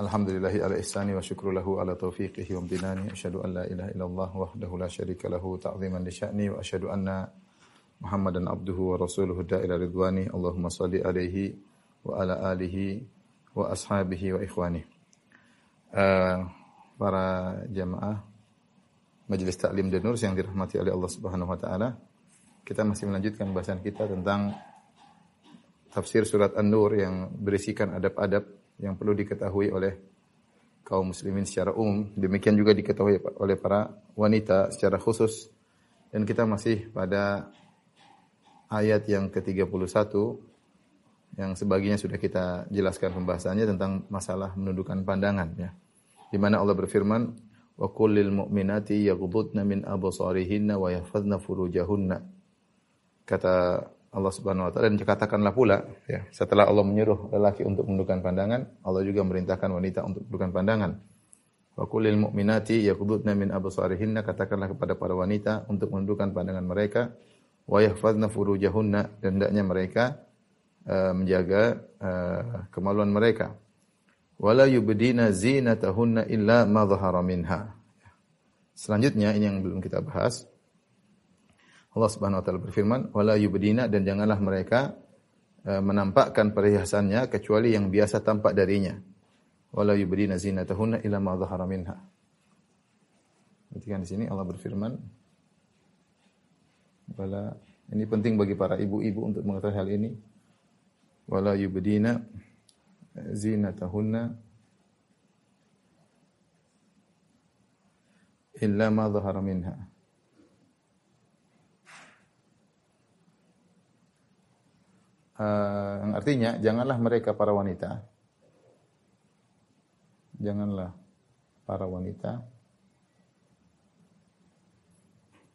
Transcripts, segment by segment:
Alhamdulillahi ala ihsani wa syukru lahu ala taufiqihi wa amtinani. Asyhadu an la ilaha illallah wahdahu la syarika lahu ta'ziman li sya'ni wa asyhadu anna Muhammadan abduhu wa rasuluhu da'ila ridwani. Allahumma salli alaihi wa ala alihi wa ashabihi wa ikhwani. Eh, para jamaah Majelis dan Nur yang dirahmati oleh Allah Subhanahu wa taala. Kita masih melanjutkan bahasan kita tentang tafsir surat An-Nur yang berisikan adab-adab yang perlu diketahui oleh kaum muslimin secara umum. Demikian juga diketahui oleh para wanita secara khusus. Dan kita masih pada ayat yang ke-31 yang sebagiannya sudah kita jelaskan pembahasannya tentang masalah menundukkan pandangan ya. Di mana Allah berfirman, "Wa kullil mu'minati yaghuddna min absarihinna wa yahfazna furujahunna." Kata Allah Subhanahu wa taala dan katakanlah pula ya, setelah Allah menyuruh lelaki untuk menundukkan pandangan, Allah juga merintahkan wanita untuk menundukkan pandangan. Wa kullil mu'minati yaghuddna min absarihinna katakanlah kepada para wanita untuk menundukkan pandangan mereka wa yahfazna furujahunna dan hendaknya mereka uh, menjaga uh, kemaluan mereka. Wala yubdina zinatahunna illa ma dhahara minha. Selanjutnya ini yang belum kita bahas. Allah Subhanahu wa taala berfirman, "Wala yubdina dan janganlah mereka uh, menampakkan perhiasannya kecuali yang biasa tampak darinya. Wala yubdina zinatahunna illa ma dhahara minha." Perhatikan di sini Allah berfirman, wala ini penting bagi para ibu-ibu untuk mengetahui hal ini. Wala yubdina zinatahunna illa ma dhahara minha. Uh, yang artinya janganlah mereka para wanita. Janganlah para wanita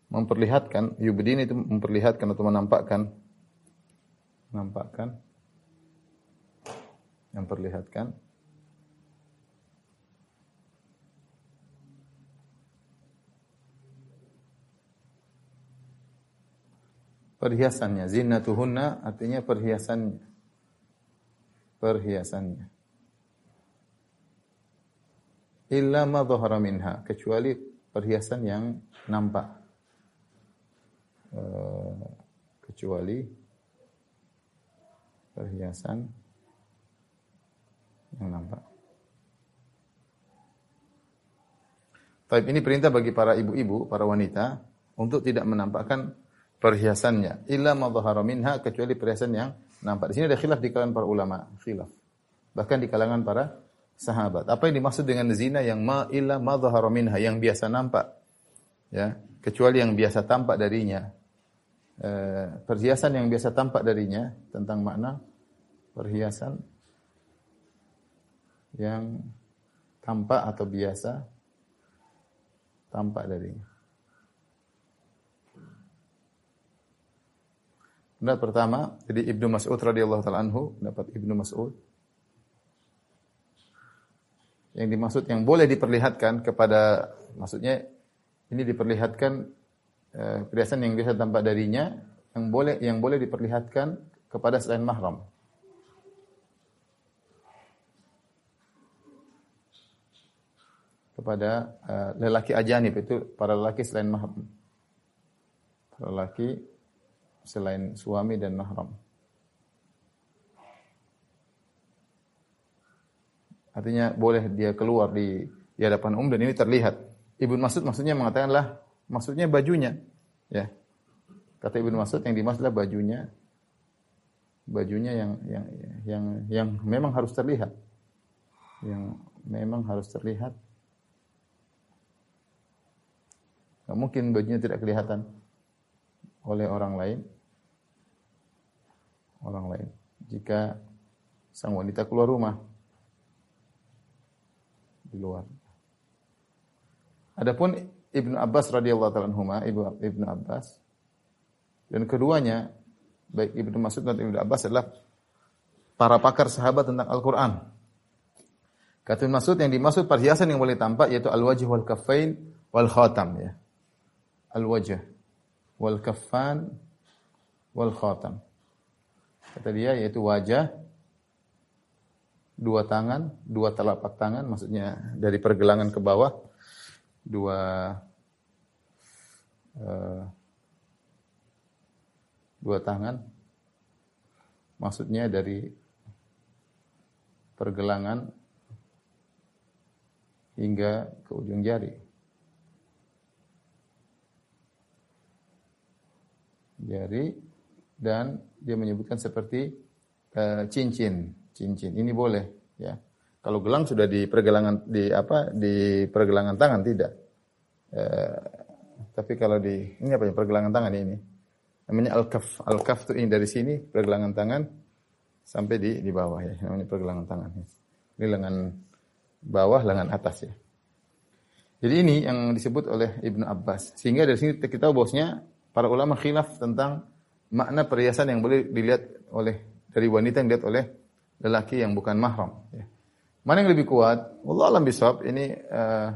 memperlihatkan yubdin itu memperlihatkan atau menampakkan menampakkan memperlihatkan perhiasannya. Zinatuhunna artinya perhiasannya. Perhiasannya. Illa ma dhahara minha. Kecuali perhiasan yang nampak. Uh, kecuali perhiasan yang nampak. Tapi ini perintah bagi para ibu-ibu, para wanita untuk tidak menampakkan perhiasannya illa ma minha kecuali perhiasan yang nampak. Di sini ada khilaf di kalangan para ulama, khilaf. Bahkan di kalangan para sahabat. Apa yang dimaksud dengan zina yang ma illa ma minha yang biasa nampak? Ya, kecuali yang biasa tampak darinya. Eh, perhiasan yang biasa tampak darinya tentang makna perhiasan yang tampak atau biasa tampak darinya. Pendapat pertama, jadi Ibnu Mas'ud radhiyallahu taala anhu, pendapat Ibnu Mas'ud yang dimaksud yang boleh diperlihatkan kepada maksudnya ini diperlihatkan eh, perhiasan yang biasa tampak darinya yang boleh yang boleh diperlihatkan kepada selain mahram. Kepada uh, lelaki ajanib itu para lelaki selain mahram. Para lelaki selain suami dan mahram. Artinya boleh dia keluar di, di hadapan umum dan ini terlihat. Ibnu Mas'ud maksudnya mengatakanlah maksudnya bajunya. Ya. Kata Ibnu Mas'ud yang dimaksud adalah bajunya bajunya yang yang yang yang memang harus terlihat. Yang memang harus terlihat. Gak mungkin bajunya tidak kelihatan oleh orang lain. Orang lain. Jika sang wanita keluar rumah di luar. Adapun Ibnu Abbas radhiyallahu taala anhuma, Ibu Ibnu Abbas. Dan keduanya baik Ibnu Mas'ud dan Ibnu Abbas adalah para pakar sahabat tentang Al-Qur'an. Kata Ibnu Mas'ud yang dimaksud perhiasan yang boleh tampak yaitu al-wajh wal kaffain wal khatam ya. Al-wajh wal kaffan wal khatam. Kata dia yaitu wajah, dua tangan, dua telapak tangan, maksudnya dari pergelangan ke bawah, dua uh, dua tangan, maksudnya dari pergelangan hingga ke ujung jari. Jari dan dia menyebutkan seperti uh, cincin, cincin. Ini boleh, ya. Kalau gelang sudah di pergelangan di apa di pergelangan tangan tidak. Uh, tapi kalau di ini apa ya pergelangan tangan ini namanya al-kaf. Al-kaf itu ini dari sini pergelangan tangan sampai di di bawah ya namanya pergelangan tangan. Ini lengan bawah, lengan atas ya. Jadi ini yang disebut oleh Ibnu Abbas. Sehingga dari sini kita tahu bahwasanya para ulama khilaf tentang makna perhiasan yang boleh dilihat oleh dari wanita yang dilihat oleh lelaki yang bukan mahram. Ya. Mana yang lebih kuat? Allah alam bisawab. Ini uh,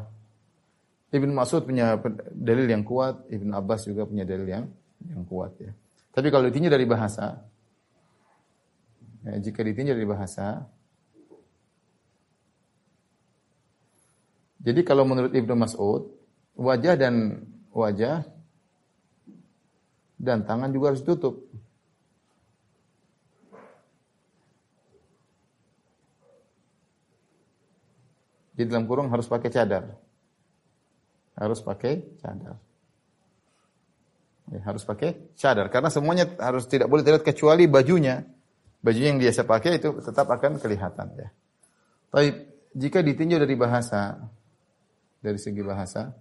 Ibn Mas'ud punya dalil yang kuat, Ibn Abbas juga punya dalil yang yang kuat ya. Tapi kalau ditinjau dari bahasa, ya, jika ditinjau dari bahasa, jadi kalau menurut Ibnu Mas'ud, wajah dan wajah dan tangan juga harus tutup. Di dalam kurung harus pakai cadar. Harus pakai cadar. Ya, harus pakai cadar karena semuanya harus tidak boleh terlihat kecuali bajunya. Baju yang dia pakai itu tetap akan kelihatan ya. Tapi jika ditinjau dari bahasa dari segi bahasa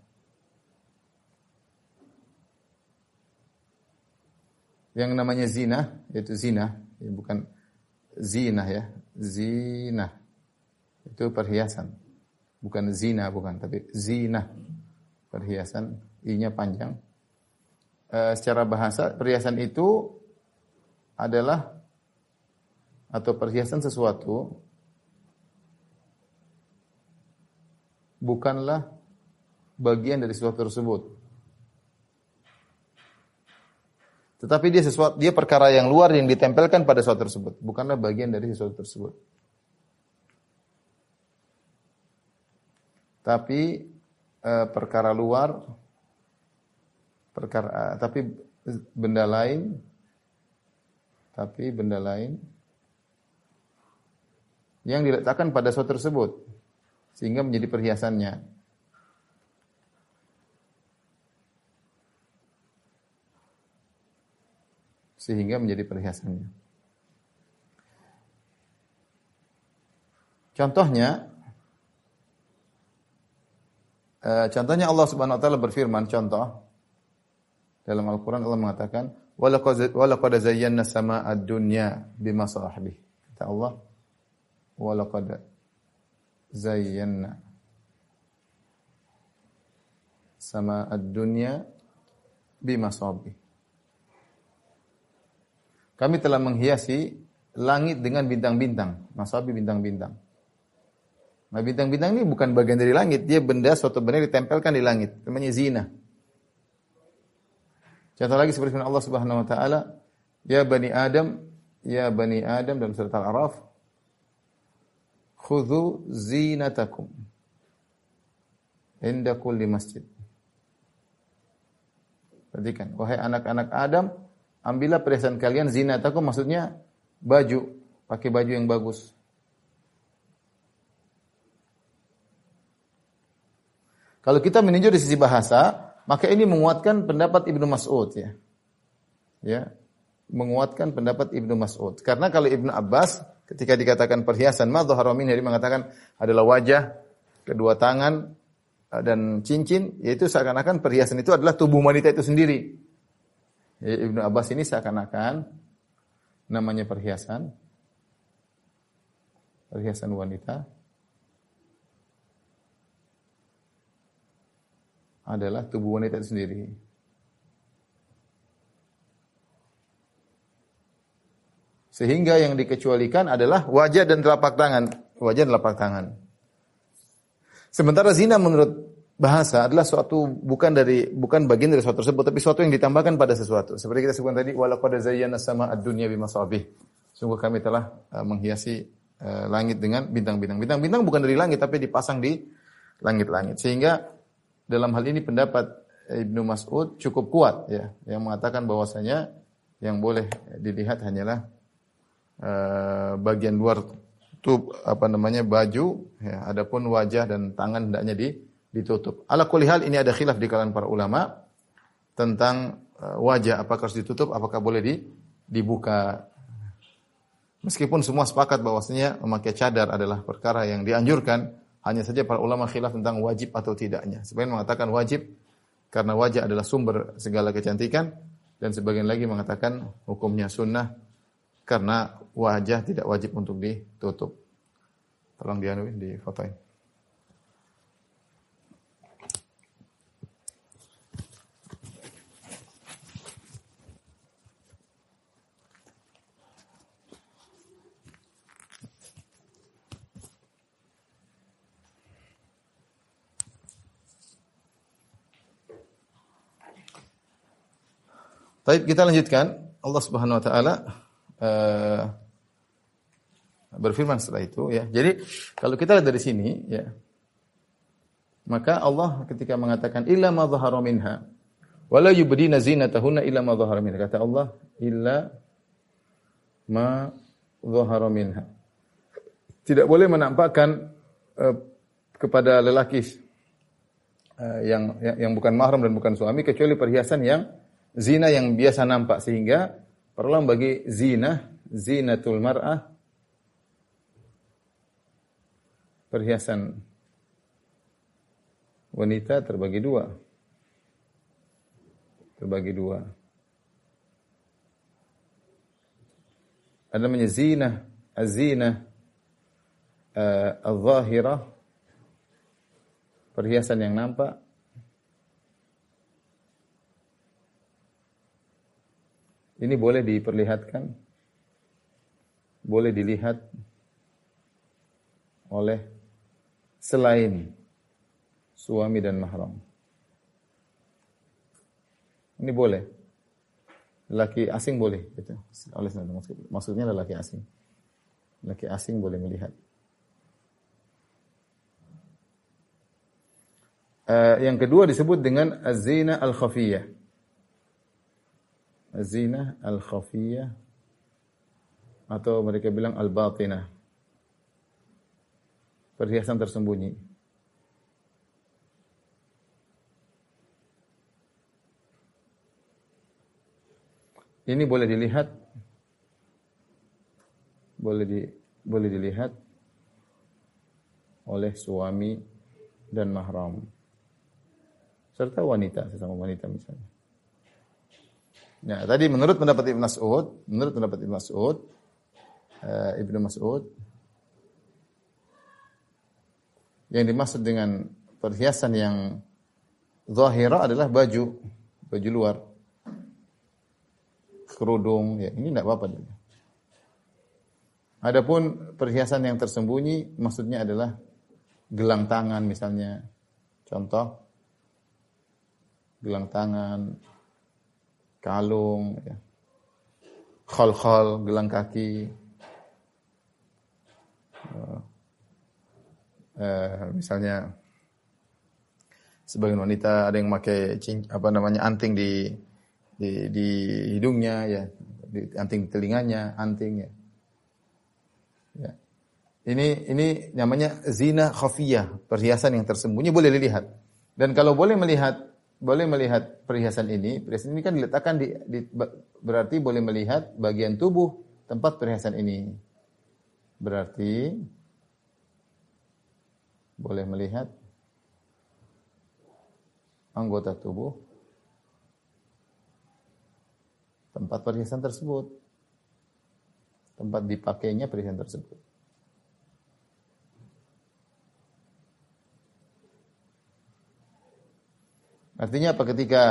yang namanya zina, yaitu zina, ya, bukan zina ya, zina. Itu perhiasan. Bukan zina, bukan, tapi zina. Perhiasan, i-nya panjang. E, secara bahasa, perhiasan itu adalah atau perhiasan sesuatu bukanlah bagian dari sesuatu tersebut. Tetapi dia sesuatu dia perkara yang luar yang ditempelkan pada sesuatu tersebut, bukanlah bagian dari sesuatu tersebut. Tapi e, perkara luar perkara e, tapi benda lain tapi benda lain yang diletakkan pada sesuatu tersebut sehingga menjadi perhiasannya. Sehingga menjadi perhiasannya. Contohnya, e, contohnya Allah Subhanahu Wa Taala berfirman, contoh dalam Al-Quran Allah mengatakan, walaqad zayyana sama ad-dunya bima sahbih. Kata Allah, walaqad zayyana sama ad-dunya bima sahbih. Kami telah menghiasi langit dengan bintang-bintang, masabi bintang-bintang. Nah, bintang-bintang ini bukan bagian dari langit, dia benda suatu benda ditempelkan di langit, namanya zina. Contoh lagi seperti Allah Subhanahu wa taala, ya bani Adam, ya bani Adam dalam surat Al-A'raf, khudhu zinatakum inda kulli masjid. Perhatikan, wahai anak-anak Adam, ambillah perhiasan kalian zinatakum maksudnya baju, pakai baju yang bagus. Kalau kita meninjau di sisi bahasa, maka ini menguatkan pendapat Ibnu Mas'ud ya. Ya, menguatkan pendapat Ibnu Mas'ud. Karena kalau Ibnu Abbas ketika dikatakan perhiasan ma mengatakan adalah wajah, kedua tangan dan cincin, yaitu seakan-akan perhiasan itu adalah tubuh wanita itu sendiri. Ibnu Abbas ini seakan-akan namanya perhiasan perhiasan wanita adalah tubuh wanita itu sendiri. Sehingga yang dikecualikan adalah wajah dan telapak tangan. Wajah dan telapak tangan. Sementara zina menurut bahasa adalah suatu bukan dari bukan bagian dari suatu tersebut tapi suatu yang ditambahkan pada sesuatu. Seperti kita sebutkan tadi walaqad zayyana sama ad-dunya bimasabih. Sungguh kami telah uh, menghiasi uh, langit dengan bintang-bintang. Bintang-bintang bukan dari langit tapi dipasang di langit-langit. Sehingga dalam hal ini pendapat Ibnu Mas'ud cukup kuat ya yang mengatakan bahwasanya yang boleh dilihat hanyalah uh, bagian luar tubuh apa namanya baju ya adapun wajah dan tangan hendaknya di ditutup. Ala kulli hal ini ada khilaf di kalangan para ulama tentang uh, wajah apakah harus ditutup, apakah boleh di, dibuka. Meskipun semua sepakat bahwasanya memakai cadar adalah perkara yang dianjurkan, hanya saja para ulama khilaf tentang wajib atau tidaknya. Sebagian mengatakan wajib karena wajah adalah sumber segala kecantikan dan sebagian lagi mengatakan hukumnya sunnah karena wajah tidak wajib untuk ditutup. Tolong dianuin di Baik, kita lanjutkan. Allah Subhanahu wa taala uh, berfirman setelah itu ya. Jadi kalau kita lihat dari sini ya. Maka Allah ketika mengatakan illa ma dhahara minha wala yubdina zinatahunna illa ma dhahara minha. Kata Allah illa ma dhahara minha. Tidak boleh menampakkan uh, kepada lelaki uh, yang, yang yang bukan mahram dan bukan suami kecuali perhiasan yang zina yang biasa nampak sehingga perlu bagi zina zinatul mar'ah perhiasan wanita terbagi dua. Terbagi dua. Ada namanya zina azina uh, al-zahirah perhiasan yang nampak Ini boleh diperlihatkan, boleh dilihat oleh selain suami dan mahram. Ini boleh. Laki asing boleh, gitu. Oleh maksudnya laki asing. Laki asing boleh melihat. Uh, yang kedua disebut dengan azina al-khafiyah zina al-khafiyah atau mereka bilang al-batinah. Perhiasan tersembunyi. Ini boleh dilihat boleh di boleh dilihat oleh suami dan mahram serta wanita sesama wanita misalnya. Ya, tadi menurut pendapat Ibnu Mas'ud, menurut pendapat Ibnu Mas'ud, uh, Ibnu Mas'ud yang dimaksud dengan perhiasan yang zahira adalah baju, baju luar. Kerudung, ya ini tidak apa-apa. Adapun perhiasan yang tersembunyi maksudnya adalah gelang tangan misalnya. Contoh gelang tangan, kalung, ya. khol-khol, gelang kaki. Uh, uh, misalnya sebagian wanita ada yang pakai apa namanya anting di di, di hidungnya ya, di, anting di telinganya, anting ya. ya. Ini ini namanya zina khafiyah, perhiasan yang tersembunyi boleh dilihat. Dan kalau boleh melihat boleh melihat perhiasan ini. Perhiasan ini kan diletakkan di, di berarti boleh melihat bagian tubuh tempat perhiasan ini. Berarti boleh melihat anggota tubuh tempat perhiasan tersebut. Tempat dipakainya perhiasan tersebut. Artinya apa ketika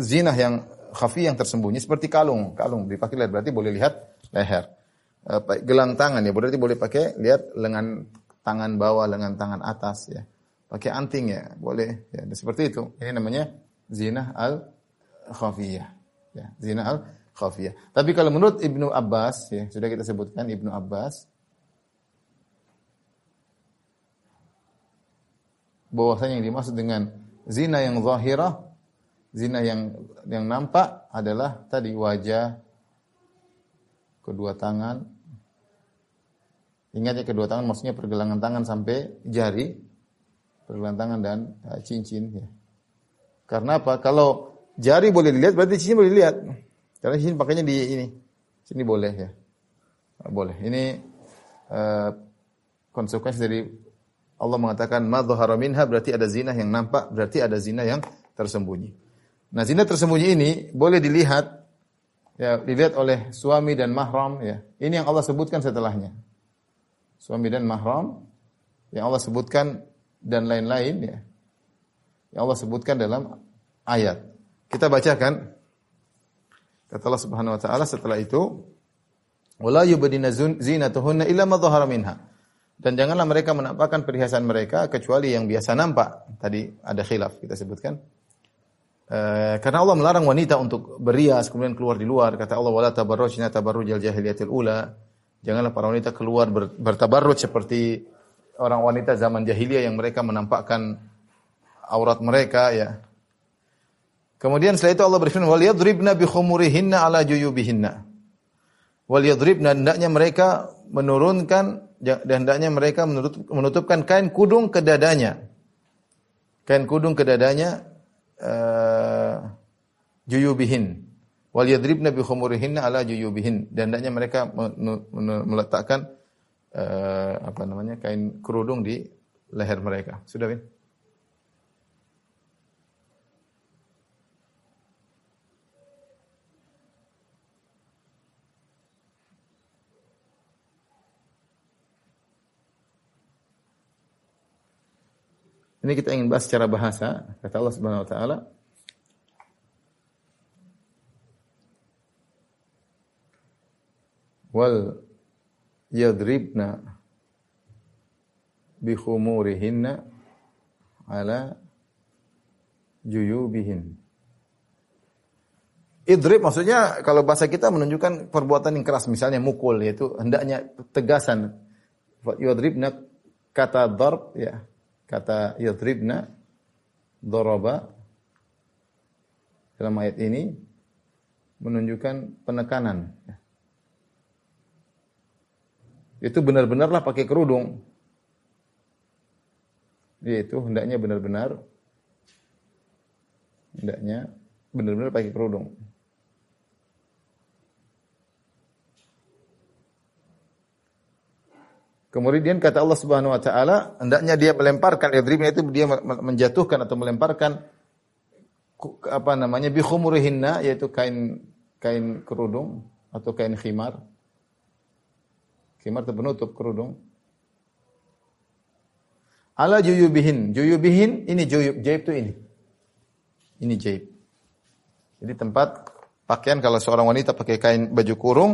zina yang khafi yang tersembunyi seperti kalung, kalung dipakai lihat berarti boleh lihat leher. Eh, gelang tangan ya berarti boleh pakai lihat lengan tangan bawah, lengan tangan atas ya. Pakai anting ya, boleh ya. Seperti itu. Ini namanya zina al khafiyah. Ya, zina al khafiyah. Tapi kalau menurut Ibnu Abbas ya, sudah kita sebutkan Ibnu Abbas bahwasanya yang dimaksud dengan zina yang zahirah, zina yang yang nampak adalah tadi wajah, kedua tangan. Ingat ya kedua tangan maksudnya pergelangan tangan sampai jari, pergelangan tangan dan uh, cincin ya. Karena apa? Kalau jari boleh dilihat berarti cincin boleh dilihat. Karena cincin pakainya di ini. Sini boleh ya. Boleh. Ini uh, konsekuensi dari Allah mengatakan ma minha berarti ada zina yang nampak, berarti ada zina yang tersembunyi. Nah, zina tersembunyi ini boleh dilihat ya dilihat oleh suami dan mahram ya. Ini yang Allah sebutkan setelahnya. Suami dan mahram yang Allah sebutkan dan lain-lain ya. Yang Allah sebutkan dalam ayat. Kita bacakan kata Allah Subhanahu wa taala setelah itu wala yubdina zinatuhunna illa ma minha. Dan janganlah mereka menampakkan perhiasan mereka kecuali yang biasa nampak. Tadi ada khilaf kita sebutkan. E, karena Allah melarang wanita untuk berias kemudian keluar di luar. Kata Allah wala tabarrujna tabarrujal jahiliyatil ula. Janganlah para wanita keluar ber, bertabarruj seperti orang wanita zaman jahiliyah yang mereka menampakkan aurat mereka ya. Kemudian setelah itu Allah berfirman wal yadribna bi khumurihinna ala juyubihinna. Wal yadribna hendaknya mereka menurunkan dan hendaknya mereka menutup, menutupkan kain kudung ke dadanya. Kain kudung ke dadanya uh, juyubihin. Wal yadribna bi khumurihinna ala juyubihin. Dan hendaknya mereka meletakkan uh, apa namanya kain kerudung di leher mereka. Sudah, Bin? Ini kita ingin bahas secara bahasa. Kata Allah Subhanahu wa taala, wal yadribna bi khumurihinna ala juyubihin. Idrib maksudnya kalau bahasa kita menunjukkan perbuatan yang keras misalnya mukul yaitu hendaknya tegasan. Yadribna kata darb ya kata yadribna doroba dalam ayat ini menunjukkan penekanan. Itu benar-benarlah pakai kerudung. Yaitu hendaknya benar-benar hendaknya benar-benar pakai kerudung. Kemudian kata Allah Subhanahu wa taala, hendaknya dia melemparkan idribnya itu dia menjatuhkan atau melemparkan apa namanya bi khumurihinna yaitu kain kain kerudung atau kain khimar. Khimar itu penutup kerudung. Ala juyubihin. Juyubihin ini juyub, jaib itu ini. Ini jaib. Jadi tempat pakaian kalau seorang wanita pakai kain baju kurung,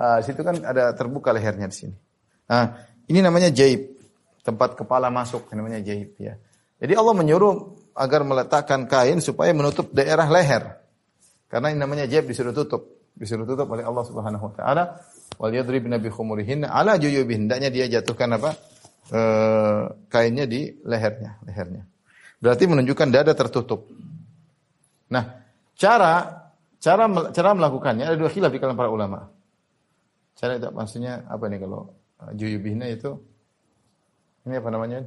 uh, situ kan ada terbuka lehernya di sini. Nah, ini namanya jaib. Tempat kepala masuk namanya jaib ya. Jadi Allah menyuruh agar meletakkan kain supaya menutup daerah leher. Karena ini namanya jaib disuruh tutup. Disuruh tutup oleh Allah Subhanahu wa taala. Wal yadribna bi khumurihinna ala juyubihin. Hendaknya dia jatuhkan apa? E, kainnya di lehernya, lehernya. Berarti menunjukkan dada tertutup. Nah, cara cara cara melakukannya ada dua khilaf di kalangan para ulama. Cara itu maksudnya apa nih kalau juyubihna itu ini apa namanya?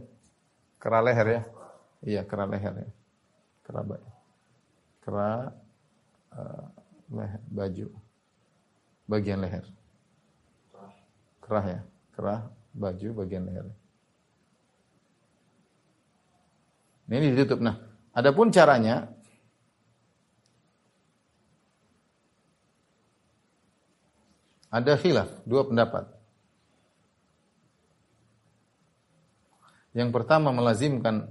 Kera leher ya. Iya, kera leher ya. Kera baju. Kera uh, baju. Bagian leher. Kerah ya. Kerah baju bagian leher. Ini ditutup. Nah, adapun caranya ada khilaf, dua pendapat. Yang pertama melazimkan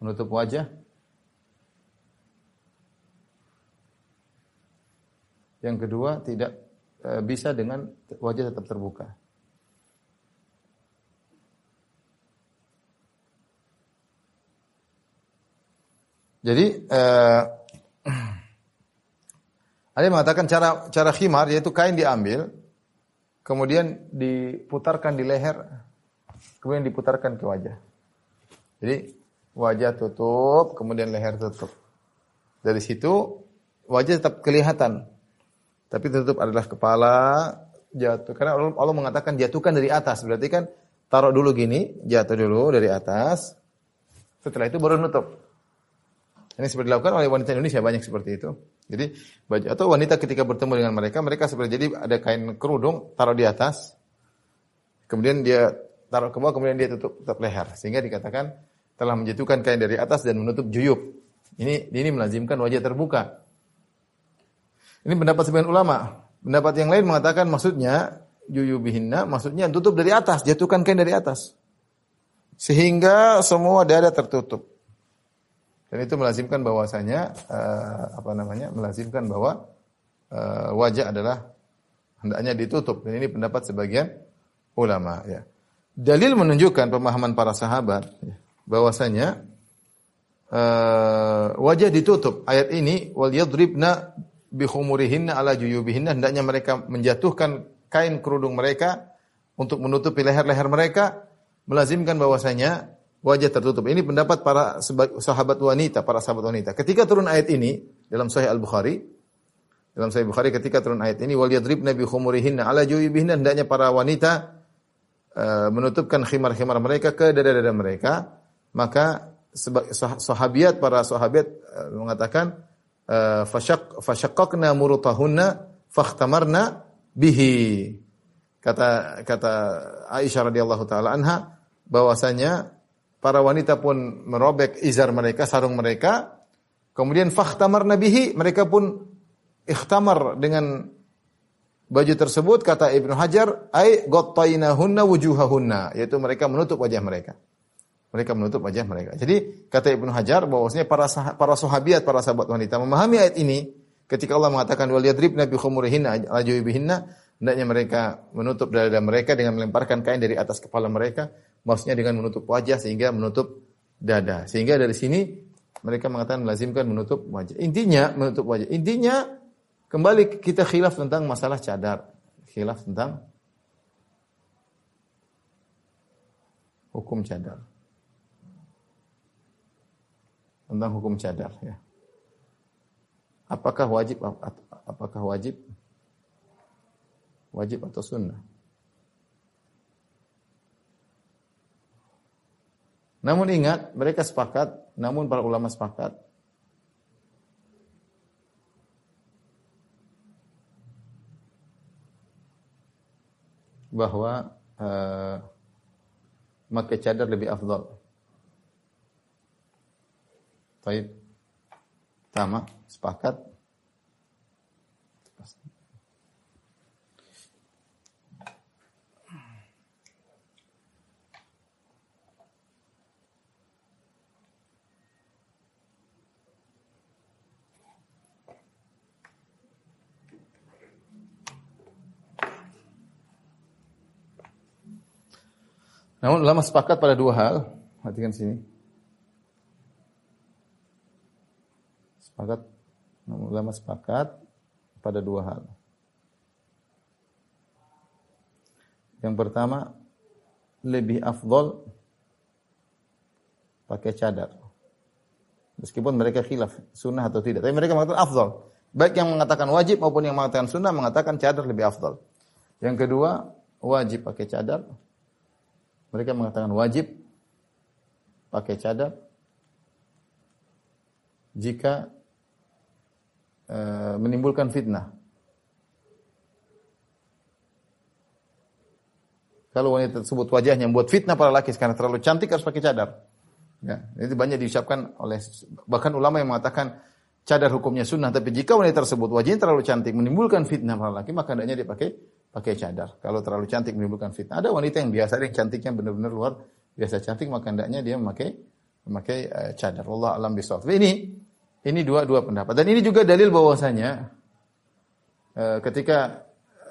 menutup wajah. Yang kedua tidak e, bisa dengan wajah tetap terbuka. Jadi eh, ada yang mengatakan cara cara khimar yaitu kain diambil kemudian diputarkan di leher kemudian diputarkan ke wajah. Jadi wajah tutup, kemudian leher tutup. Dari situ wajah tetap kelihatan, tapi tutup adalah kepala jatuh. Karena Allah, Allah mengatakan jatuhkan dari atas, berarti kan taruh dulu gini, jatuh dulu dari atas. Setelah itu baru nutup. Ini seperti dilakukan oleh wanita Indonesia banyak seperti itu. Jadi baju atau wanita ketika bertemu dengan mereka, mereka seperti jadi ada kain kerudung taruh di atas, kemudian dia taruh ke bawah, kemudian dia tutup, tutup leher, sehingga dikatakan telah menjatuhkan kain dari atas dan menutup juyub. Ini ini melazimkan wajah terbuka. Ini pendapat sebagian ulama. Pendapat yang lain mengatakan maksudnya juyubihinna, maksudnya tutup dari atas, jatuhkan kain dari atas. Sehingga semua dada tertutup. Dan itu melazimkan bahwasanya uh, apa namanya? melazimkan bahwa uh, wajah adalah hendaknya ditutup. Dan ini pendapat sebagian ulama ya. Dalil menunjukkan pemahaman para sahabat ya, bahwasanya uh, wajah ditutup. Ayat ini wal yadribna bi khumurihinna ala juyubihinna hendaknya mereka menjatuhkan kain kerudung mereka untuk menutupi leher-leher mereka melazimkan bahwasanya wajah tertutup. Ini pendapat para sahabat wanita, para sahabat wanita. Ketika turun ayat ini dalam Sahih Al-Bukhari, dalam Sahih Bukhari ketika turun ayat ini wal yadribna bi khumurihinna ala juyubihinna hendaknya para wanita menutupkan khimar-khimar mereka ke dada-dada mereka, maka sahabiat para sahabat uh, mengatakan uh, fashaq fashaqqaqna murutahunna fakhtamarna bihi. Kata kata Aisyah radhiyallahu taala anha bahwasanya para wanita pun merobek izar mereka, sarung mereka. Kemudian fakhtamar nabihi, mereka pun ikhtamar dengan baju tersebut kata Ibnu Hajar ai ghattainahunna wujuhahunna yaitu mereka menutup wajah mereka. Mereka menutup wajah mereka. Jadi kata Ibnu Hajar bahwasanya para sah para sahabiat, para sahabat wanita memahami ayat ini ketika Allah mengatakan wal yadribna bi khumurihinna ajubihinna hendaknya mereka menutup dada mereka dengan melemparkan kain dari atas kepala mereka maksudnya dengan menutup wajah sehingga menutup dada. Sehingga dari sini mereka mengatakan melazimkan menutup wajah. Intinya menutup wajah. Intinya kembali kita khilaf tentang masalah cadar. Khilaf tentang hukum cadar. Tentang hukum cadar ya. Apakah wajib apakah wajib wajib atau sunnah? Namun ingat, mereka sepakat, namun para ulama sepakat bahwa uh, memakai cadar lebih afdal. Baik. Sama, sepakat Namun ulama sepakat pada dua hal. Perhatikan sini. Sepakat. Namun ulama sepakat pada dua hal. Yang pertama, lebih afdol pakai cadar. Meskipun mereka khilaf sunnah atau tidak. Tapi mereka mengatakan afdol. Baik yang mengatakan wajib maupun yang mengatakan sunnah mengatakan cadar lebih afdol. Yang kedua, wajib pakai cadar. Mereka mengatakan wajib pakai cadar jika e, menimbulkan fitnah. Kalau wanita tersebut wajahnya membuat fitnah para laki karena terlalu cantik harus pakai cadar. Ya, itu banyak diucapkan oleh bahkan ulama yang mengatakan cadar hukumnya sunnah, tapi jika wanita tersebut wajahnya terlalu cantik menimbulkan fitnah para laki, maka hendaknya dia pakai pakai cadar. Kalau terlalu cantik menimbulkan fitnah. Ada wanita yang biasa yang cantiknya benar-benar luar biasa cantik maka hendaknya dia memakai memakai uh, cadar. Allah alam bisawab. Ini ini dua dua pendapat dan ini juga dalil bahwasanya eh, ketika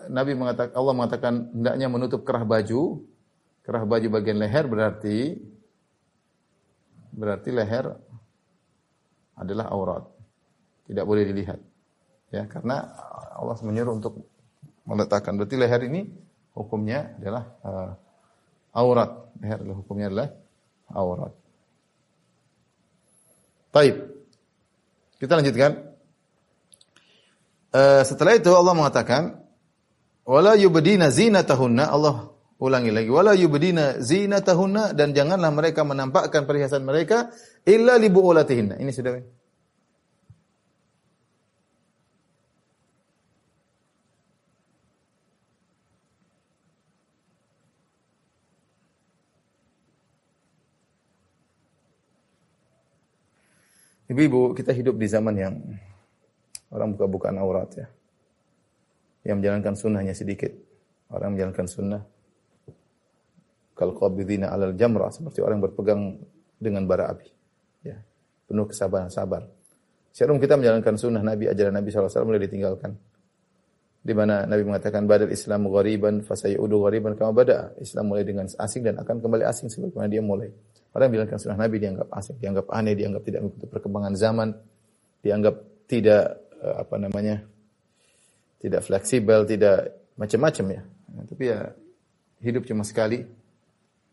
Nabi mengatakan Allah mengatakan hendaknya menutup kerah baju, kerah baju bagian leher berarti berarti leher adalah aurat. Tidak boleh dilihat. Ya, karena Allah menyuruh untuk meletakkan. Berarti leher ini hukumnya adalah uh, aurat. Leher adalah hukumnya adalah aurat. Taib. Kita lanjutkan. Uh, setelah itu Allah mengatakan, wala yubdina zinatahunna. Allah ulangi lagi, wala yubdina zinatahunna dan janganlah mereka menampakkan perhiasan mereka illa li buulatihinna. Ini sudah Ibu-ibu, kita hidup di zaman yang orang buka-bukaan aurat ya. Yang menjalankan sunnahnya sedikit. Orang menjalankan sunnah. Kal alal jamrah. Seperti orang berpegang dengan bara api. Ya. Penuh kesabaran, sabar. Serum kita menjalankan sunnah Nabi, ajaran Nabi SAW mulai ditinggalkan. Di mana Nabi mengatakan badal Islam ghariban fasayudu ghariban kama bada. Islam mulai dengan asing dan akan kembali asing sebagaimana dia mulai. Orang yang bilangkan sunnah Nabi dianggap asing, dianggap aneh, dianggap tidak mengikuti perkembangan zaman, dianggap tidak eh, apa namanya tidak fleksibel, tidak macam-macam ya. Nah, tapi ya hidup cuma sekali.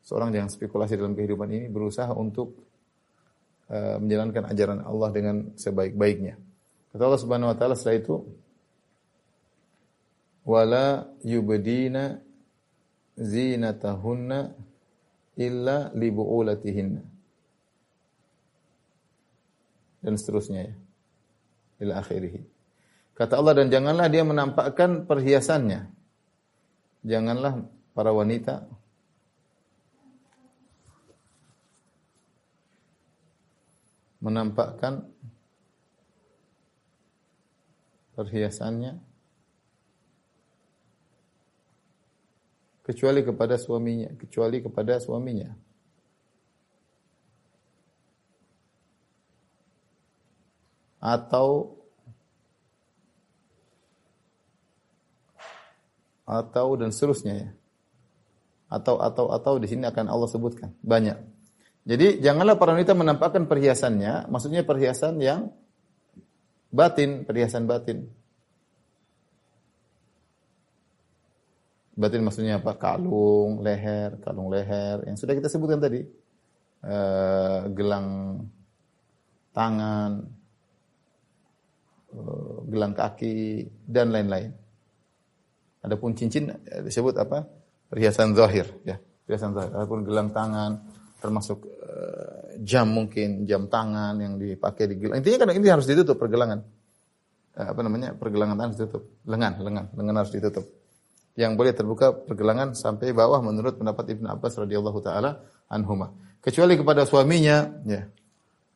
Seorang yang spekulasi dalam kehidupan ini berusaha untuk uh, menjalankan ajaran Allah dengan sebaik-baiknya. Kata Allah Subhanahu wa taala setelah itu wala yubdina zinatahunna illa li bu'ulatihinna. Dan seterusnya ya. Ila akhirih. Kata Allah dan janganlah dia menampakkan perhiasannya. Janganlah para wanita menampakkan perhiasannya kecuali kepada suaminya, kecuali kepada suaminya. Atau atau dan seterusnya ya. Atau atau atau di sini akan Allah sebutkan banyak. Jadi janganlah para wanita menampakkan perhiasannya, maksudnya perhiasan yang batin, perhiasan batin. Batin maksudnya apa? Kalung, leher, kalung leher yang sudah kita sebutkan tadi. E, gelang tangan, e, gelang kaki dan lain-lain. Adapun cincin eh, disebut apa? Perhiasan zahir, ya. Perhiasan zahir. Adapun gelang tangan termasuk e, jam mungkin, jam tangan yang dipakai di gelang. Intinya kan ini harus ditutup pergelangan. Apa namanya? Pergelangan tangan harus ditutup. Lengan, lengan, lengan harus ditutup yang boleh terbuka pergelangan sampai bawah menurut pendapat Ibnu Abbas radhiyallahu taala anhuma. Kecuali kepada suaminya, ya.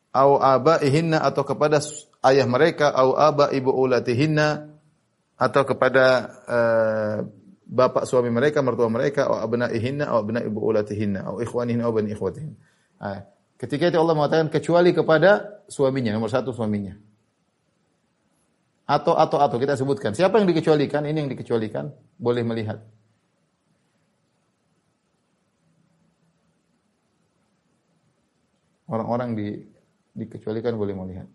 Au abaihinna atau kepada ayah mereka, au aba ibu ulatihinna atau kepada uh, bapak suami mereka, mertua mereka, au abnaihinna, au abna ibu ulatihinna, au ikhwanihinna, au bani ikhwatihin. Nah, ketika itu Allah mengatakan kecuali kepada suaminya, nomor satu suaminya. Atau atau atau kita sebutkan. Siapa yang dikecualikan? Ini yang dikecualikan boleh melihat. Orang-orang di dikecualikan boleh melihat.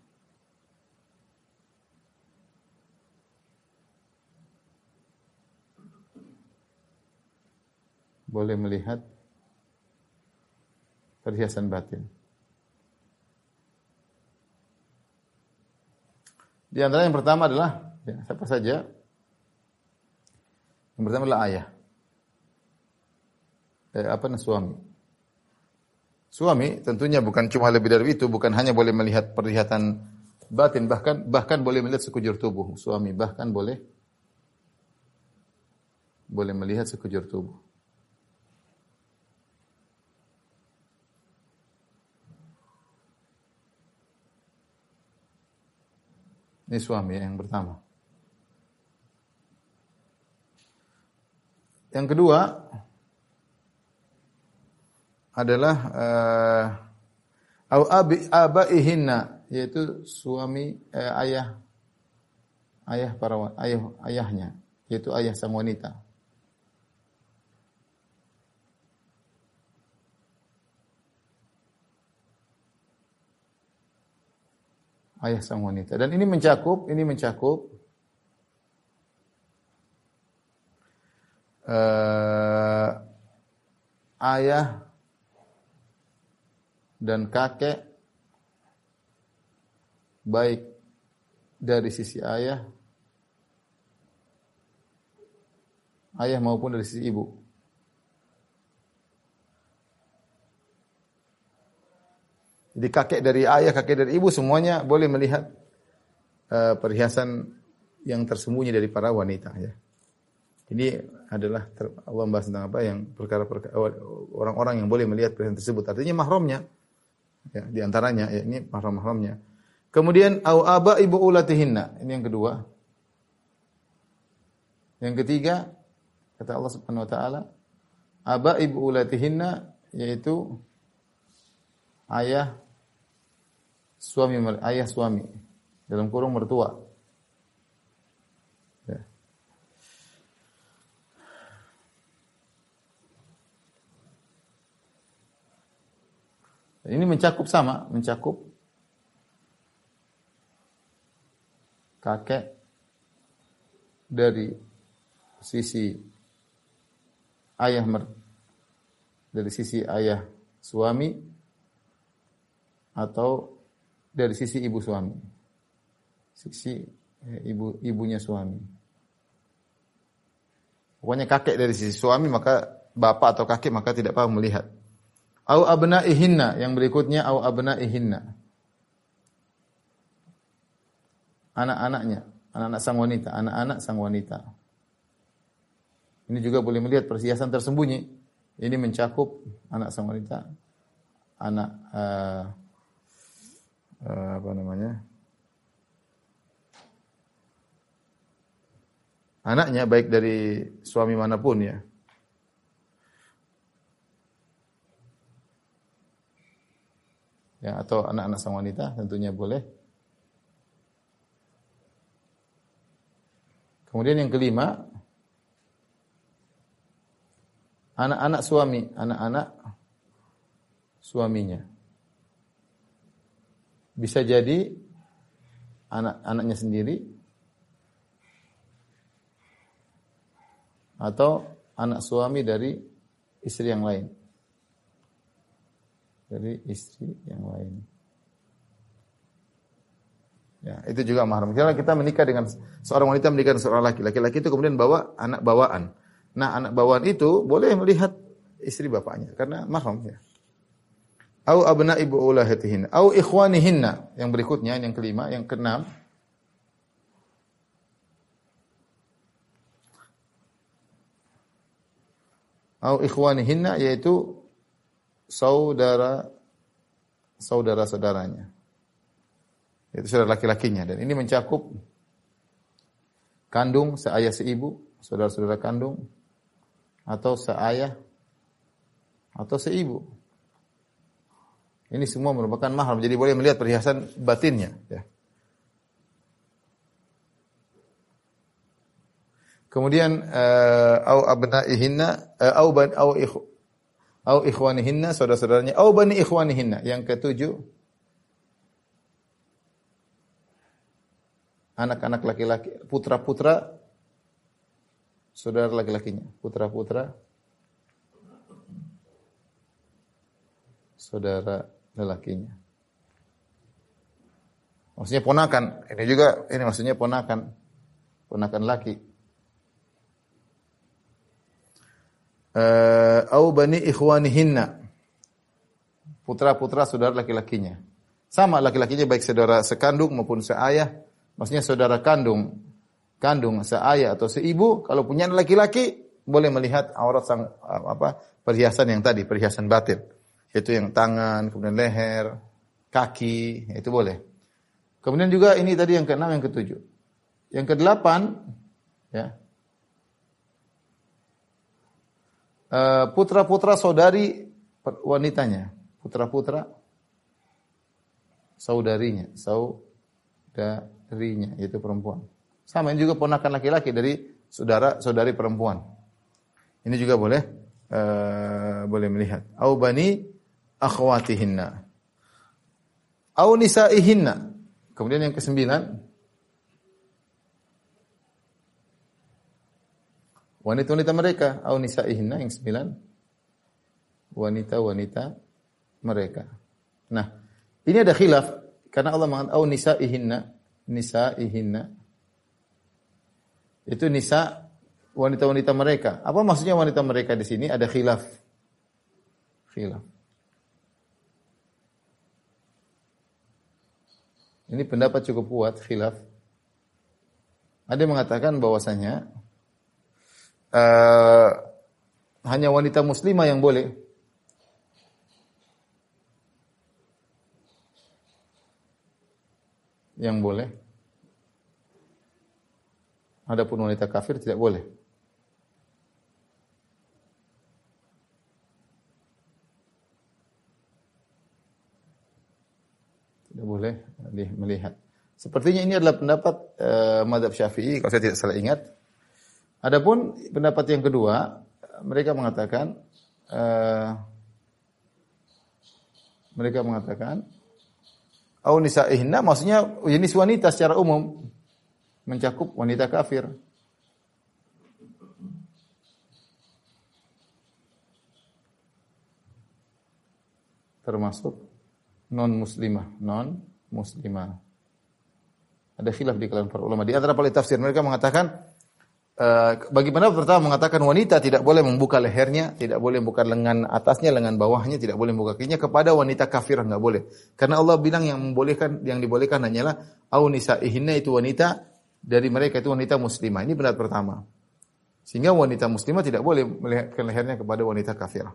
Boleh melihat perhiasan batin. Di antara yang pertama adalah ya, siapa saja? Yang pertama adalah ayah. Eh, apa namanya suami? Suami tentunya bukan cuma lebih dari itu, bukan hanya boleh melihat perlihatan batin, bahkan bahkan boleh melihat sekujur tubuh. Suami bahkan boleh boleh melihat sekujur tubuh. Ini suami yang pertama. Yang kedua adalah uh, abi abaihinna yaitu suami eh, ayah ayah para ayah ayahnya yaitu ayah sang wanita. Ayah sang wanita dan ini mencakup ini mencakup eh, ayah dan kakek baik dari sisi ayah ayah maupun dari sisi ibu. Jadi kakek dari ayah, kakek dari ibu semuanya boleh melihat eh, perhiasan yang tersembunyi dari para wanita ya. Ini adalah ter, Allah membahas tentang apa yang perkara-perkara orang-orang yang boleh melihat perhiasan tersebut. Artinya mahramnya ya, di antaranya ya, ini mahram-mahramnya. Kemudian au aba ibu ulatihinna. Ini yang kedua. Yang ketiga kata Allah Subhanahu wa taala aba ibu ulatihinna yaitu ayah suami ayah suami dalam kurung mertua. Ya. Ini mencakup sama, mencakup kakek dari sisi ayah mer dari sisi ayah suami atau dari sisi ibu suami. Sisi eh, ibu ibunya suami. Pokoknya kakek dari sisi suami maka bapak atau kakek maka tidak apa melihat. Au abnaihinna yang berikutnya au abnaihinna. Anak-anaknya, anak-anak sang wanita, anak-anak sang wanita. Ini juga boleh melihat perhiasan tersembunyi. Ini mencakup anak sang wanita, anak uh, uh, apa namanya? Anaknya baik dari suami mana pun ya. Ya, atau anak-anak sang wanita tentunya boleh. Kemudian yang kelima, anak-anak suami, anak-anak suaminya. Bisa jadi anak-anaknya sendiri atau anak suami dari istri yang lain. Dari istri yang lain. Ya, itu juga mahram. Kalau kita menikah dengan seorang wanita menikah dengan seorang laki, laki-laki itu kemudian bawa anak bawaan. Nah, anak bawaan itu boleh melihat istri bapaknya karena mahram ya. Au abna ibu ulahatihin, au ikhwanihinna. Yang berikutnya yang kelima, yang keenam. Au ikhwanihinna yaitu saudara saudara-saudaranya. Itu saudara laki-lakinya dan ini mencakup kandung, seayah seibu, saudara-saudara kandung atau seayah atau seibu. Ini semua merupakan mahram. Jadi boleh melihat perhiasan batinnya. Ya. Kemudian uh, au abnaihinna uh, au ban au ikh au ikhwanihinna saudara-saudaranya au bani ikhwanihinna. Yang ketujuh anak-anak laki-laki, putra-putra saudara laki-lakinya, putra-putra saudara lelakinya. Maksudnya ponakan. Ini juga ini maksudnya ponakan. Ponakan laki. Eh, au bani ikhwanihinna. Putra-putra saudara laki-lakinya. Sama laki-lakinya baik saudara sekandung maupun seayah. Maksudnya saudara kandung, kandung seayah atau seibu. Kalau punya laki-laki boleh melihat aurat sang apa perhiasan yang tadi, perhiasan batin. Itu yang tangan, kemudian leher, kaki, itu boleh. Kemudian juga ini tadi yang keenam, yang ketujuh. Yang kedelapan, ya, putra-putra saudari wanitanya, putra-putra saudarinya, saudarinya itu perempuan. Sama ini juga ponakan laki-laki dari saudara saudari perempuan. Ini juga boleh uh, boleh melihat. Au bani akhwatihinna. Au nisaihinna. Kemudian yang kesembilan wanita-wanita mereka au nisaihinna yang sembilan wanita-wanita mereka. Nah, ini ada khilaf karena Allah mengatakan au nisaihinna, nisaihinna. Itu nisa wanita-wanita mereka. Apa maksudnya wanita mereka di sini? Ada khilaf. Khilaf. Ini pendapat cukup kuat khilaf. Ada yang mengatakan bahwasanya uh, hanya wanita muslimah yang boleh yang boleh. Adapun wanita kafir tidak boleh. Tidak boleh melihat. Sepertinya ini adalah pendapat uh, madhab syafi'i, kalau saya tidak salah ingat. Adapun pendapat yang kedua, mereka mengatakan, uh, mereka mengatakan Au nisaihinna maksudnya jenis wanita secara umum mencakup wanita kafir. Termasuk non muslimah, non muslimah. Ada khilaf di kalangan para ulama. Di antara paling tafsir mereka mengatakan Uh, pendapat pertama mengatakan wanita tidak boleh membuka lehernya, tidak boleh membuka lengan atasnya, lengan bawahnya, tidak boleh membuka kakinya kepada wanita kafir nggak boleh. Karena Allah bilang yang membolehkan yang dibolehkan hanyalah au nisaihinna itu wanita dari mereka itu wanita muslimah. Ini pendapat pertama. Sehingga wanita muslimah tidak boleh melihatkan lehernya kepada wanita kafir.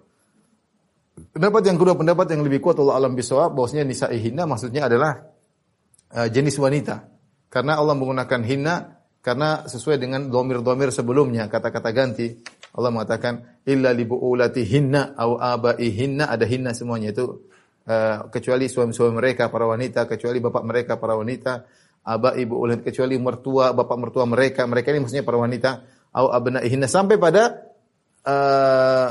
Pendapat yang kedua, pendapat yang lebih kuat Allah alam bisawab bahwasanya nisaihinna maksudnya adalah uh, jenis wanita. Karena Allah menggunakan hinna karena sesuai dengan domir-domir sebelumnya, kata-kata ganti. Allah mengatakan, illa li hinna au hinna, ada hinna semuanya itu. Uh, kecuali suami-suami mereka, para wanita, kecuali bapak mereka, para wanita, aba ibu ulat, kecuali mertua, bapak mertua mereka, mereka ini maksudnya para wanita, au hinna, sampai pada uh,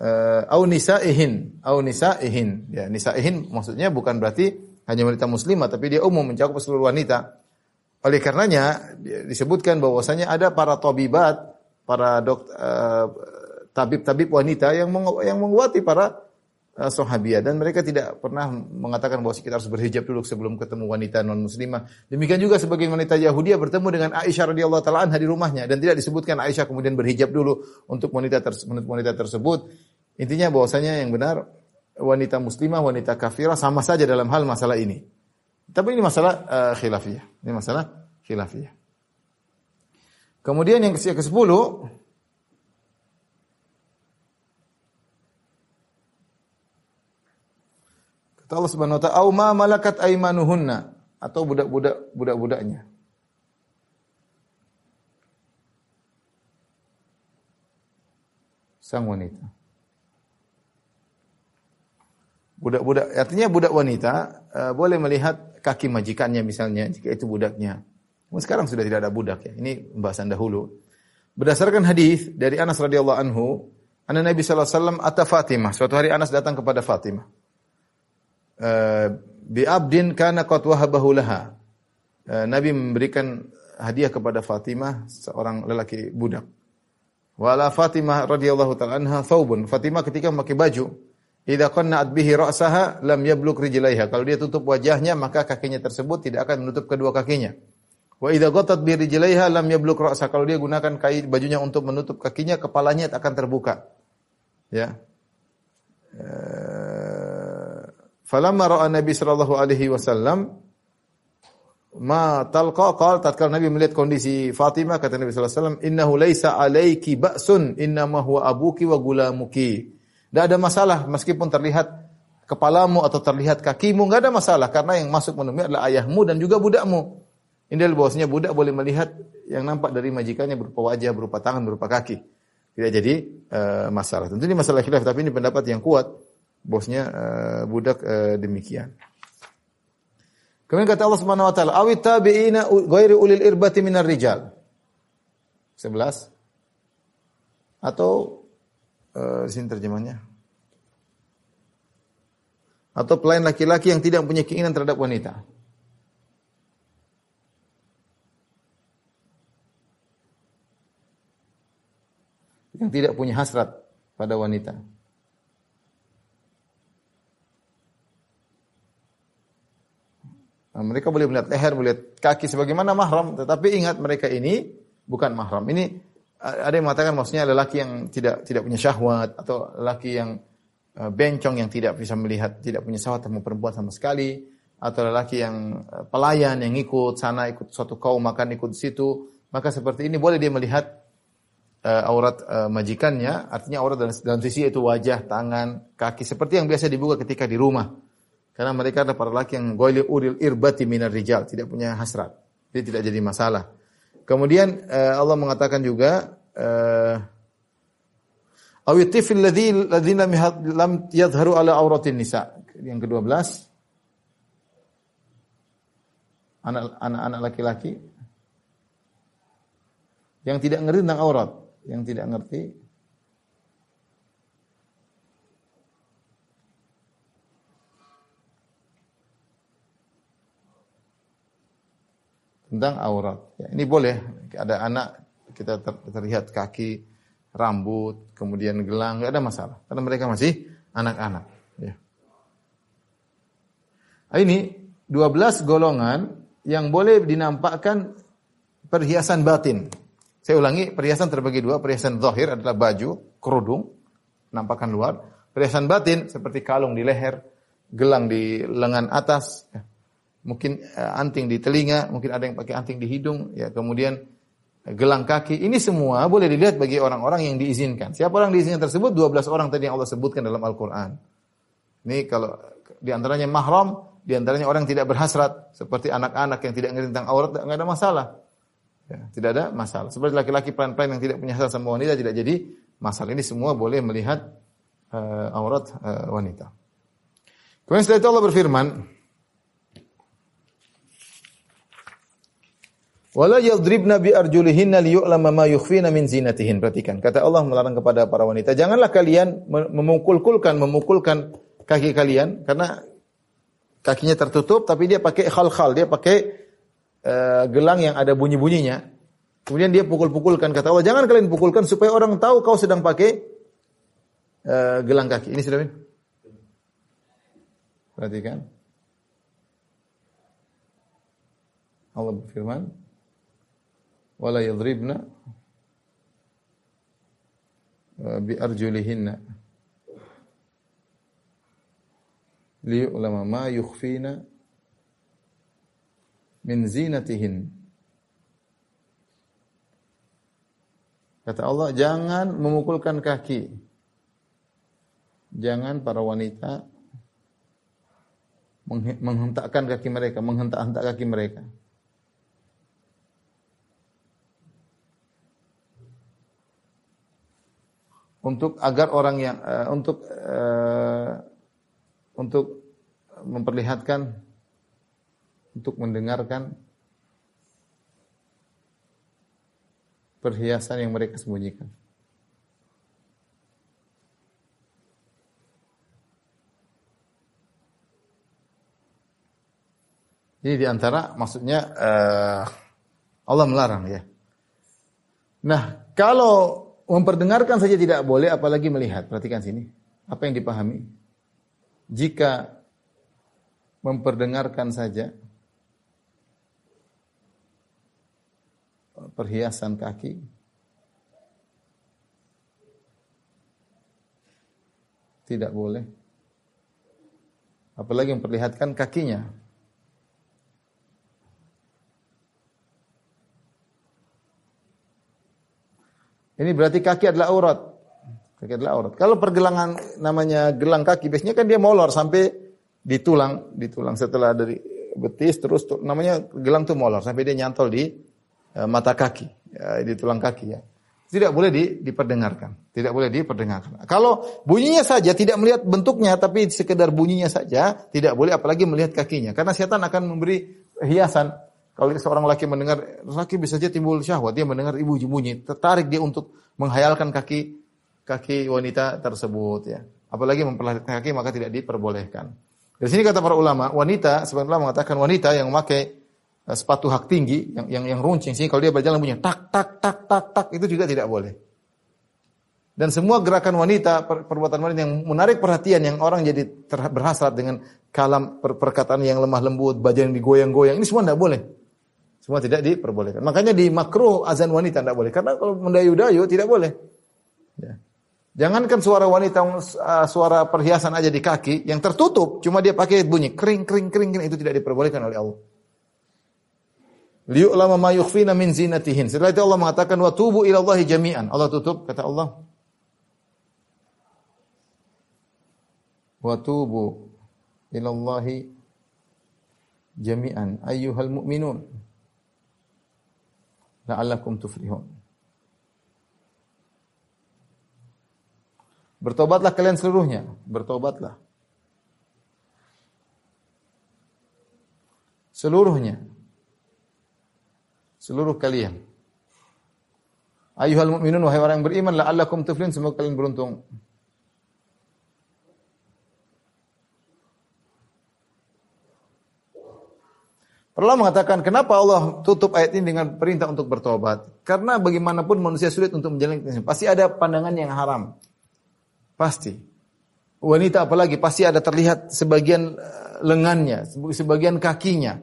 uh, au nisaihin, au nisaihin. Ya, nisaihin maksudnya bukan berarti hanya wanita muslimah, tapi dia umum mencakup seluruh wanita. Oleh karenanya disebutkan bahwasanya ada para tabibat, para dok, uh, tabib-tabib wanita yang meng, yang menguati para uh, sahabiah dan mereka tidak pernah mengatakan bahwa kita harus berhijab dulu sebelum ketemu wanita non muslimah. Demikian juga sebagai wanita Yahudi bertemu dengan Aisyah radhiyallahu taala di rumahnya dan tidak disebutkan Aisyah kemudian berhijab dulu untuk wanita tersebut wanita tersebut. Intinya bahwasanya yang benar wanita muslimah, wanita kafirah sama saja dalam hal masalah ini. Tapi ini masalah uh, khilafiyah. Ini masalah khilafiyah. Kemudian yang ke-10 Kata Allah Subhanahu wa taala, "Au ma malakat aimanuhunna" atau budak-budak budak-budaknya. Sang wanita. Budak-budak artinya budak wanita uh, boleh melihat kaki majikannya misalnya, jika itu budaknya. Sekarang sudah tidak ada budak ya. Ini pembahasan dahulu. Berdasarkan hadis dari Anas radhiyallahu anhu, anna Nabi sallallahu alaihi Fatimah. Suatu hari Anas datang kepada Fatimah. Uh, bi abdin kana qad. Uh, Nabi memberikan hadiah kepada Fatimah seorang lelaki budak. Wala Fatimah radhiyallahu taala anha thawbun. Fatimah ketika memakai baju, Idza qanna'at bihi ra'saha lam yabluk rijlaiha. Kalau dia tutup wajahnya maka kakinya tersebut tidak akan menutup kedua kakinya. Wa idza ghatat bi rijlaiha lam yabluk ra'sa. Kalau dia gunakan kain bajunya untuk menutup kakinya, kepalanya akan terbuka. Ya. Eh, falamma ra'a Nabi sallallahu alaihi wasallam ma talqa qal tatkala Nabi melihat kondisi Fatimah kata Nabi sallallahu alaihi wasallam innahu laisa alayki ba'sun innama huwa abuki wa gulamuki tidak ada masalah meskipun terlihat kepalamu atau terlihat kakimu, nggak ada masalah karena yang masuk menemui adalah ayahmu dan juga budakmu. Adalah bahwasanya budak boleh melihat yang nampak dari majikannya berupa wajah, berupa tangan, berupa kaki. Tidak jadi uh, masalah. Tentu ini masalah khilaf, tapi ini pendapat yang kuat. Bosnya uh, budak uh, demikian. Kemudian kata Allah Subhanahu wa taala, "Awit tabi'ina ghairi ulil irbati minar rijal." 11 atau uh, sini terjemahnya. Atau pelayan laki-laki yang tidak punya keinginan terhadap wanita. Yang tidak punya hasrat pada wanita. Nah, mereka boleh melihat leher, melihat kaki sebagaimana mahram, tetapi ingat mereka ini bukan mahram. Ini ada yang mengatakan maksudnya lelaki yang tidak tidak punya syahwat atau lelaki yang uh, bencong yang tidak bisa melihat, tidak punya syahwat sama perempuan sama sekali atau lelaki yang uh, pelayan yang ikut sana ikut suatu kaum makan ikut situ, maka seperti ini boleh dia melihat uh, aurat uh, majikannya, artinya aurat dalam, dalam sisi itu wajah, tangan, kaki seperti yang biasa dibuka ketika di rumah. Karena mereka adalah para laki yang goyli uril irbati minar rijal, tidak punya hasrat. Jadi tidak jadi masalah. Kemudian uh, Allah mengatakan juga uh, awitifil ladzi ladzina lam yadhharu ala auratin nisa. Yang ke-12 anak-anak laki-laki. Yang tidak ngerti tentang aurat, yang tidak ngerti tentang aurat. Ya, ini boleh ada anak kita ter, terlihat kaki, rambut, kemudian gelang, nggak ada masalah karena mereka masih anak-anak. Ya. Nah, ini 12 golongan yang boleh dinampakkan perhiasan batin. Saya ulangi, perhiasan terbagi dua, perhiasan zahir adalah baju, kerudung, nampakkan luar. Perhiasan batin seperti kalung di leher, gelang di lengan atas, ya mungkin uh, anting di telinga, mungkin ada yang pakai anting di hidung, ya kemudian uh, gelang kaki. Ini semua boleh dilihat bagi orang-orang yang diizinkan. Siapa orang diizinkan tersebut? 12 orang tadi yang Allah sebutkan dalam Al-Qur'an. Ini kalau di antaranya mahram, di antaranya orang yang tidak berhasrat, seperti anak-anak yang tidak ngerti tentang aurat, enggak ada masalah. Ya, tidak ada masalah. Seperti laki-laki pelan-pelan yang tidak punya hasrat sama wanita tidak jadi masalah. Ini semua boleh melihat uh, aurat uh, wanita. Kemudian setelah itu Allah berfirman, Wala yadribna bi arjulihinna liyu'lama ma yukhfina min zinatihin. Perhatikan, kata Allah melarang kepada para wanita, janganlah kalian memukul-kulkan, memukulkan kaki kalian karena kakinya tertutup tapi dia pakai khal-khal, dia pakai uh, gelang yang ada bunyi-bunyinya. Kemudian dia pukul-pukulkan kata Allah, jangan kalian pukulkan supaya orang tahu kau sedang pakai uh, gelang kaki. Ini sudah Perhatikan. Allah berfirman, wala yadribna bi arjulihinna liyu'lama ma yukhfina min zinatihin Kata Allah, jangan memukulkan kaki. Jangan para wanita menghentakkan kaki mereka, menghentak-hentak kaki mereka. Untuk agar orang yang uh, untuk uh, untuk memperlihatkan untuk mendengarkan perhiasan yang mereka sembunyikan. Jadi di antara maksudnya uh, Allah melarang ya. Nah, kalau Memperdengarkan saja tidak boleh, apalagi melihat. Perhatikan sini. Apa yang dipahami? Jika memperdengarkan saja perhiasan kaki, tidak boleh. Apalagi memperlihatkan kakinya. Ini berarti kaki adalah aurat. Kaki adalah aurat. Kalau pergelangan namanya gelang kaki, biasanya kan dia molor sampai di tulang, di tulang setelah dari betis terus namanya gelang tuh molor sampai dia nyantol di uh, mata kaki, ya, di tulang kaki ya. Tidak boleh di, diperdengarkan. Tidak boleh diperdengarkan. Kalau bunyinya saja tidak melihat bentuknya tapi sekedar bunyinya saja tidak boleh apalagi melihat kakinya. Karena setan akan memberi hiasan. Kalau seorang laki mendengar laki bisa saja timbul syahwat dia mendengar ibu bunyi tertarik dia untuk menghayalkan kaki kaki wanita tersebut ya. Apalagi memperlihatkan kaki maka tidak diperbolehkan. Dari sini kata para ulama, wanita sebenarnya mengatakan wanita yang memakai Eh, sepatu hak tinggi yang yang yang runcing sih kalau dia berjalan bunyi tak tak tak tak tak itu juga tidak boleh. Dan semua gerakan wanita, perbuatan wanita yang menarik perhatian yang orang jadi berhasrat dengan kalam per perkataan yang lemah lembut, baju yang digoyang-goyang, ini semua tidak boleh. Semua tidak diperbolehkan. Makanya di makruh azan wanita tidak boleh. Karena kalau mendayu-dayu tidak boleh. Ya. Jangankan suara wanita, uh, suara perhiasan aja di kaki, yang tertutup, cuma dia pakai bunyi kering, kering, kering, kering itu tidak diperbolehkan oleh Allah liyu'lama ma yukhfina min zinatihin. Setelah itu Allah mengatakan wa tubu ila jami'an. Allah tutup kata Allah. Wa tubu ila Allahi jami'an ayyuhal mu'minun. La'allakum tuflihun. Bertobatlah kalian seluruhnya. Bertobatlah. Seluruhnya seluruh kalian. Ayuhal mu'minun wahai orang yang beriman la'allakum tuflihun semoga kalian beruntung. Allah mengatakan kenapa Allah tutup ayat ini dengan perintah untuk bertobat? Karena bagaimanapun manusia sulit untuk menjalankan pasti ada pandangan yang haram. Pasti. Wanita apalagi pasti ada terlihat sebagian eh, lengannya, sebagian kakinya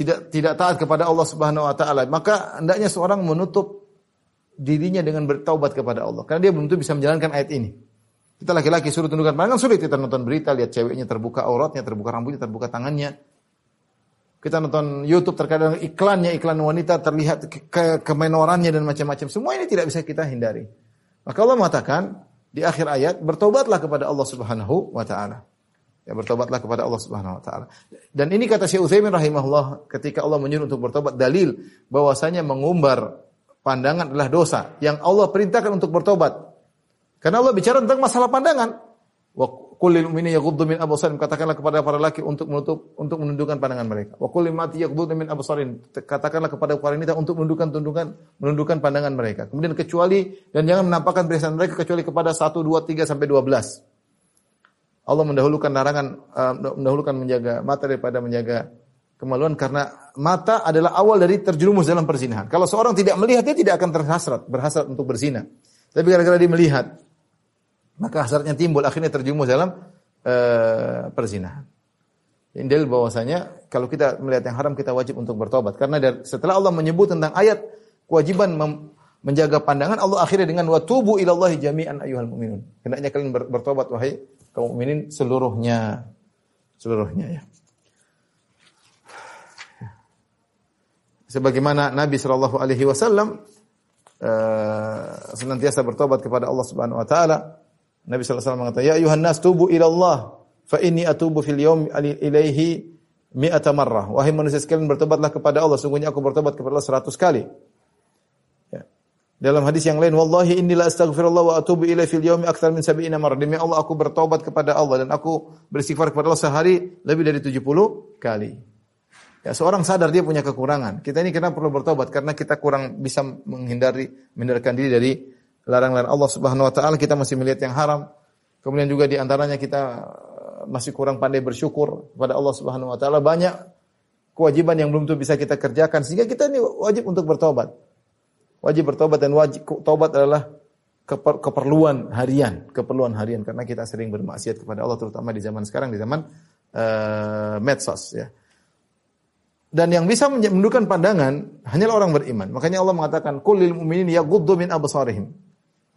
tidak tidak taat kepada Allah Subhanahu wa taala, maka hendaknya seorang menutup dirinya dengan bertaubat kepada Allah. Karena dia belum tentu bisa menjalankan ayat ini. Kita laki-laki suruh tundukkan pandangan sulit kita nonton berita, lihat ceweknya terbuka auratnya, terbuka rambutnya, terbuka tangannya. Kita nonton YouTube terkadang iklannya, iklan wanita terlihat ke kemenorannya dan macam-macam. Semua ini tidak bisa kita hindari. Maka Allah mengatakan di akhir ayat, bertobatlah kepada Allah Subhanahu wa taala. Ya bertobatlah kepada Allah Subhanahu wa taala. Dan ini kata Syekh Utsaimin rahimahullah ketika Allah menyuruh untuk bertobat dalil bahwasanya mengumbar pandangan adalah dosa yang Allah perintahkan untuk bertobat. Karena Allah bicara tentang masalah pandangan. Wa kullil mu'minina yaghuddu min absarihim katakanlah kepada para laki untuk menutup untuk menundukkan pandangan mereka. Wa kullil mati yaghuddu min absarihim katakanlah kepada para wanita untuk menundukkan tundukkan menundukkan pandangan mereka. Kemudian kecuali dan jangan menampakkan perhiasan mereka kecuali kepada 1 2 3 sampai 12. Allah mendahulukan larangan uh, mendahulukan menjaga mata daripada menjaga kemaluan karena mata adalah awal dari terjerumus dalam perzinahan. Kalau seorang tidak melihat dia tidak akan terhasrat, berhasrat untuk berzina. Tapi gara-gara dia melihat, maka hasratnya timbul akhirnya terjerumus dalam uh, perzinahan. Ini dalil bahwasanya kalau kita melihat yang haram kita wajib untuk bertobat karena dari, setelah Allah menyebut tentang ayat kewajiban mem, menjaga pandangan Allah akhirnya dengan watubu ilallahi jami'an ayyuhal mu'minun. Hendaknya kalian bertobat wahai kaum mukminin seluruhnya. Seluruhnya ya. Sebagaimana Nabi Shallallahu Alaihi Wasallam uh, senantiasa bertobat kepada Allah Subhanahu Wa Taala. Nabi Wasallam mengatakan, Ya ayuhan nas tubu ila Allah, fa inni atubu fil yawm ilaihi mi'ata marrah. Wahai manusia sekalian bertobatlah kepada Allah. Sungguhnya aku bertobat kepada Allah seratus kali. Dalam hadis yang lain, wallahi inni la astaghfirullah wa atubu ilaihi fil yaumi aktsar min 70 marrah. Demi Allah aku bertobat kepada Allah dan aku beristighfar kepada Allah sehari lebih dari 70 kali. Ya, seorang sadar dia punya kekurangan. Kita ini kenapa perlu bertobat? Karena kita kurang bisa menghindari menghindarkan diri dari larang-larang Allah Subhanahu wa taala. Kita masih melihat yang haram. Kemudian juga di antaranya kita eh, masih kurang pandai bersyukur kepada Allah Subhanahu wa taala. Banyak kewajiban yang belum tuh bisa kita kerjakan sehingga kita ini wajib untuk bertobat. Wajib bertobat dan wajib tobat adalah keper, keperluan harian, keperluan harian karena kita sering bermaksiat kepada Allah terutama di zaman sekarang di zaman uh, medsos ya. Dan yang bisa menundukkan pandangan hanyalah orang beriman. Makanya Allah mengatakan kulil mu'minin yaghuddu min absarihim.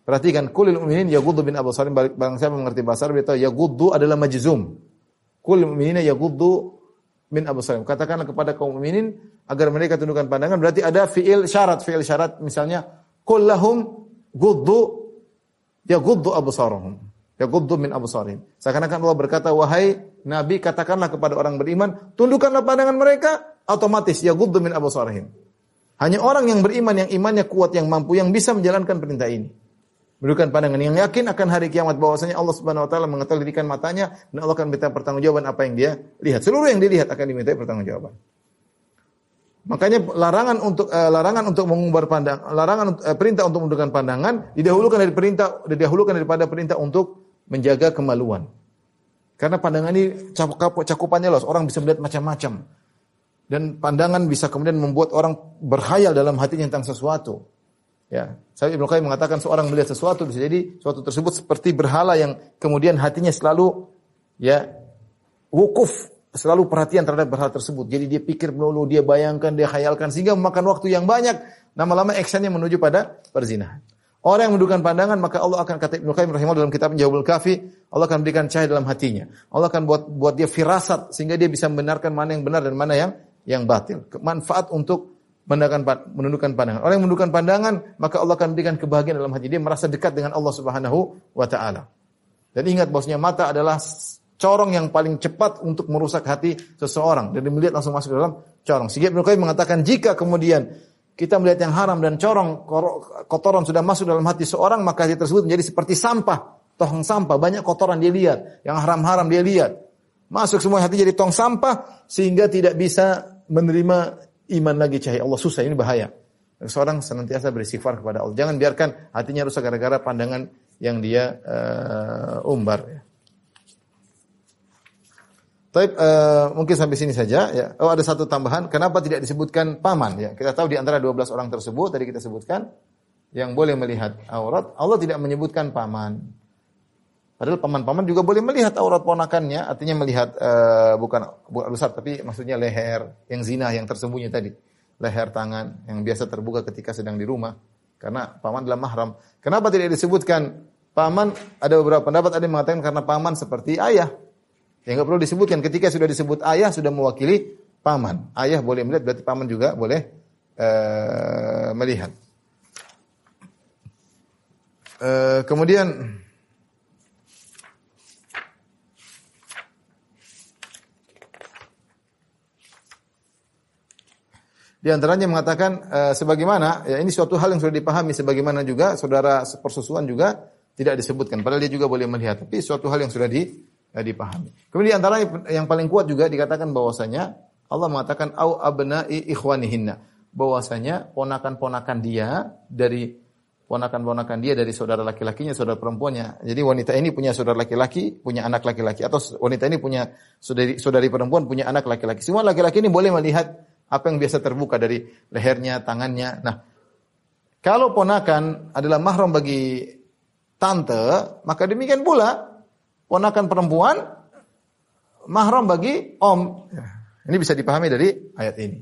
Perhatikan kulil mu'minin yaghuddu min absarihim. Barang siapa mengerti bahasa Arab tahu yaghuddu adalah majzum. Kulil mu'minina yaghuddu min absarihim. Katakanlah kepada kaum mukminin agar mereka tundukkan pandangan berarti ada fiil syarat fiil syarat misalnya kullahum guddu ya guddu absarahum ya guddu min absarihim seakan-akan Allah berkata wahai nabi katakanlah kepada orang beriman tundukkanlah pandangan mereka otomatis ya guddu min absarihim Hanya orang yang beriman, yang imannya kuat, yang mampu, yang bisa menjalankan perintah ini. Menunjukkan pandangan yang yakin akan hari kiamat bahwasanya Allah Subhanahu wa taala mengetahui matanya dan Allah akan minta pertanggungjawaban apa yang dia lihat. Seluruh yang dilihat akan diminta pertanggungjawaban. Makanya larangan untuk uh, larangan untuk mengumbar pandang, larangan uh, perintah untuk menundukkan pandangan didahulukan dari perintah didahulukan daripada perintah untuk menjaga kemaluan. Karena pandangan ini cakupannya luas, orang bisa melihat macam-macam. Dan pandangan bisa kemudian membuat orang berhayal dalam hatinya tentang sesuatu. Ya, saya Ibnu Qayyim mengatakan seorang melihat sesuatu bisa jadi sesuatu tersebut seperti berhala yang kemudian hatinya selalu ya wukuf, selalu perhatian terhadap berhala tersebut. Jadi dia pikir melulu, dia bayangkan, dia khayalkan sehingga memakan waktu yang banyak. Lama-lama actionnya menuju pada perzinahan. Orang yang menundukkan pandangan maka Allah akan kata Ibnu Qayyim rahimahullah dalam kitab Jawabul Kafi, Allah akan berikan cahaya dalam hatinya. Allah akan buat buat dia firasat sehingga dia bisa membenarkan mana yang benar dan mana yang yang batil. Manfaat untuk menundukkan pandangan. Orang yang menundukkan pandangan, maka Allah akan berikan kebahagiaan dalam hati. Dia merasa dekat dengan Allah Subhanahu wa taala. Dan ingat bahwasanya mata adalah corong yang paling cepat untuk merusak hati seseorang. Dan melihat langsung masuk ke dalam corong. Sehingga Ibnu Qayyim mengatakan jika kemudian kita melihat yang haram dan corong kotoran sudah masuk dalam hati seorang, maka hati tersebut menjadi seperti sampah, tong sampah, banyak kotoran dia lihat, yang haram-haram dia lihat. Masuk semua hati jadi tong sampah sehingga tidak bisa menerima iman lagi cahaya Allah susah ini bahaya. Seorang senantiasa beristighfar kepada Allah. Jangan biarkan hatinya rusak gara-gara pandangan yang dia uh, umbar. Ya. Tapi uh, mungkin sampai sini saja ya. Oh ada satu tambahan, kenapa tidak disebutkan paman ya? Kita tahu di antara 12 orang tersebut tadi kita sebutkan yang boleh melihat aurat, Allah tidak menyebutkan paman. Padahal paman-paman juga boleh melihat aurat ponakannya, artinya melihat uh, bukan besar tapi maksudnya leher yang zina yang tersembunyi tadi. Leher tangan yang biasa terbuka ketika sedang di rumah karena paman adalah mahram. Kenapa tidak disebutkan paman? Ada beberapa pendapat ada yang mengatakan karena paman seperti ayah. Yang nggak perlu disebutkan ketika sudah disebut ayah sudah mewakili paman. Ayah boleh melihat berarti paman juga boleh uh, melihat. Uh, kemudian Di antaranya mengatakan e, sebagaimana ya ini suatu hal yang sudah dipahami sebagaimana juga saudara persusuan juga tidak disebutkan padahal dia juga boleh melihat tapi suatu hal yang sudah di, eh, dipahami. Kemudian di antara yang paling kuat juga dikatakan bahwasanya Allah mengatakan au abna'i ikhwanihinna bahwasanya ponakan-ponakan dia dari ponakan-ponakan dia dari saudara laki-lakinya, saudara perempuannya. Jadi wanita ini punya saudara laki-laki, punya anak laki-laki atau wanita ini punya saudari saudari perempuan punya anak laki-laki. Semua laki-laki ini boleh melihat apa yang biasa terbuka dari lehernya, tangannya. Nah, kalau ponakan adalah mahram bagi tante, maka demikian pula ponakan perempuan mahram bagi om. Ini bisa dipahami dari ayat ini.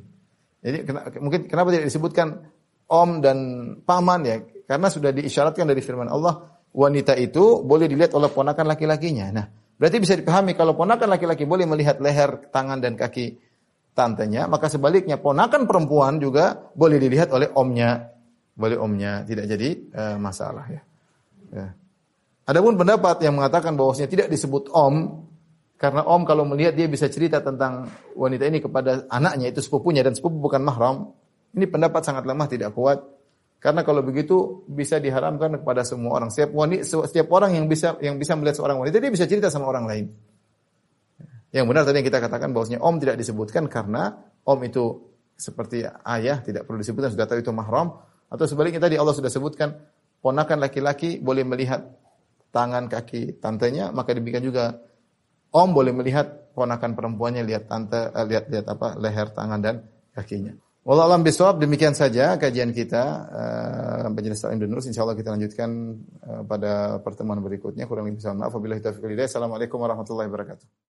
Jadi mungkin kenapa tidak disebutkan om dan paman ya? Karena sudah diisyaratkan dari firman Allah, wanita itu boleh dilihat oleh ponakan laki-lakinya. Nah, berarti bisa dipahami kalau ponakan laki-laki boleh melihat leher, tangan dan kaki tantenya, maka sebaliknya ponakan perempuan juga boleh dilihat oleh omnya, boleh omnya, tidak jadi uh, masalah ya. ya. Adapun pendapat yang mengatakan bahwasanya tidak disebut om karena om kalau melihat dia bisa cerita tentang wanita ini kepada anaknya itu sepupunya dan sepupu bukan mahram. Ini pendapat sangat lemah tidak kuat. Karena kalau begitu bisa diharamkan kepada semua orang. Setiap wanita, setiap orang yang bisa yang bisa melihat seorang wanita dia bisa cerita sama orang lain. Yang benar tadi yang kita katakan bahwasanya om tidak disebutkan karena om itu seperti ayah tidak perlu disebutkan sudah tahu itu mahram. Atau sebaliknya tadi Allah sudah sebutkan ponakan laki-laki boleh melihat tangan kaki tantenya maka demikian juga om boleh melihat ponakan perempuannya lihat tante eh, lihat lihat apa leher tangan dan kakinya. Wallahu alam bisawab demikian saja kajian kita uh, penjelasan Indonesia insyaallah kita lanjutkan uh, pada pertemuan berikutnya. Kurang lebih mohon maaf. Wabillahi taufiq Assalamualaikum warahmatullahi wabarakatuh.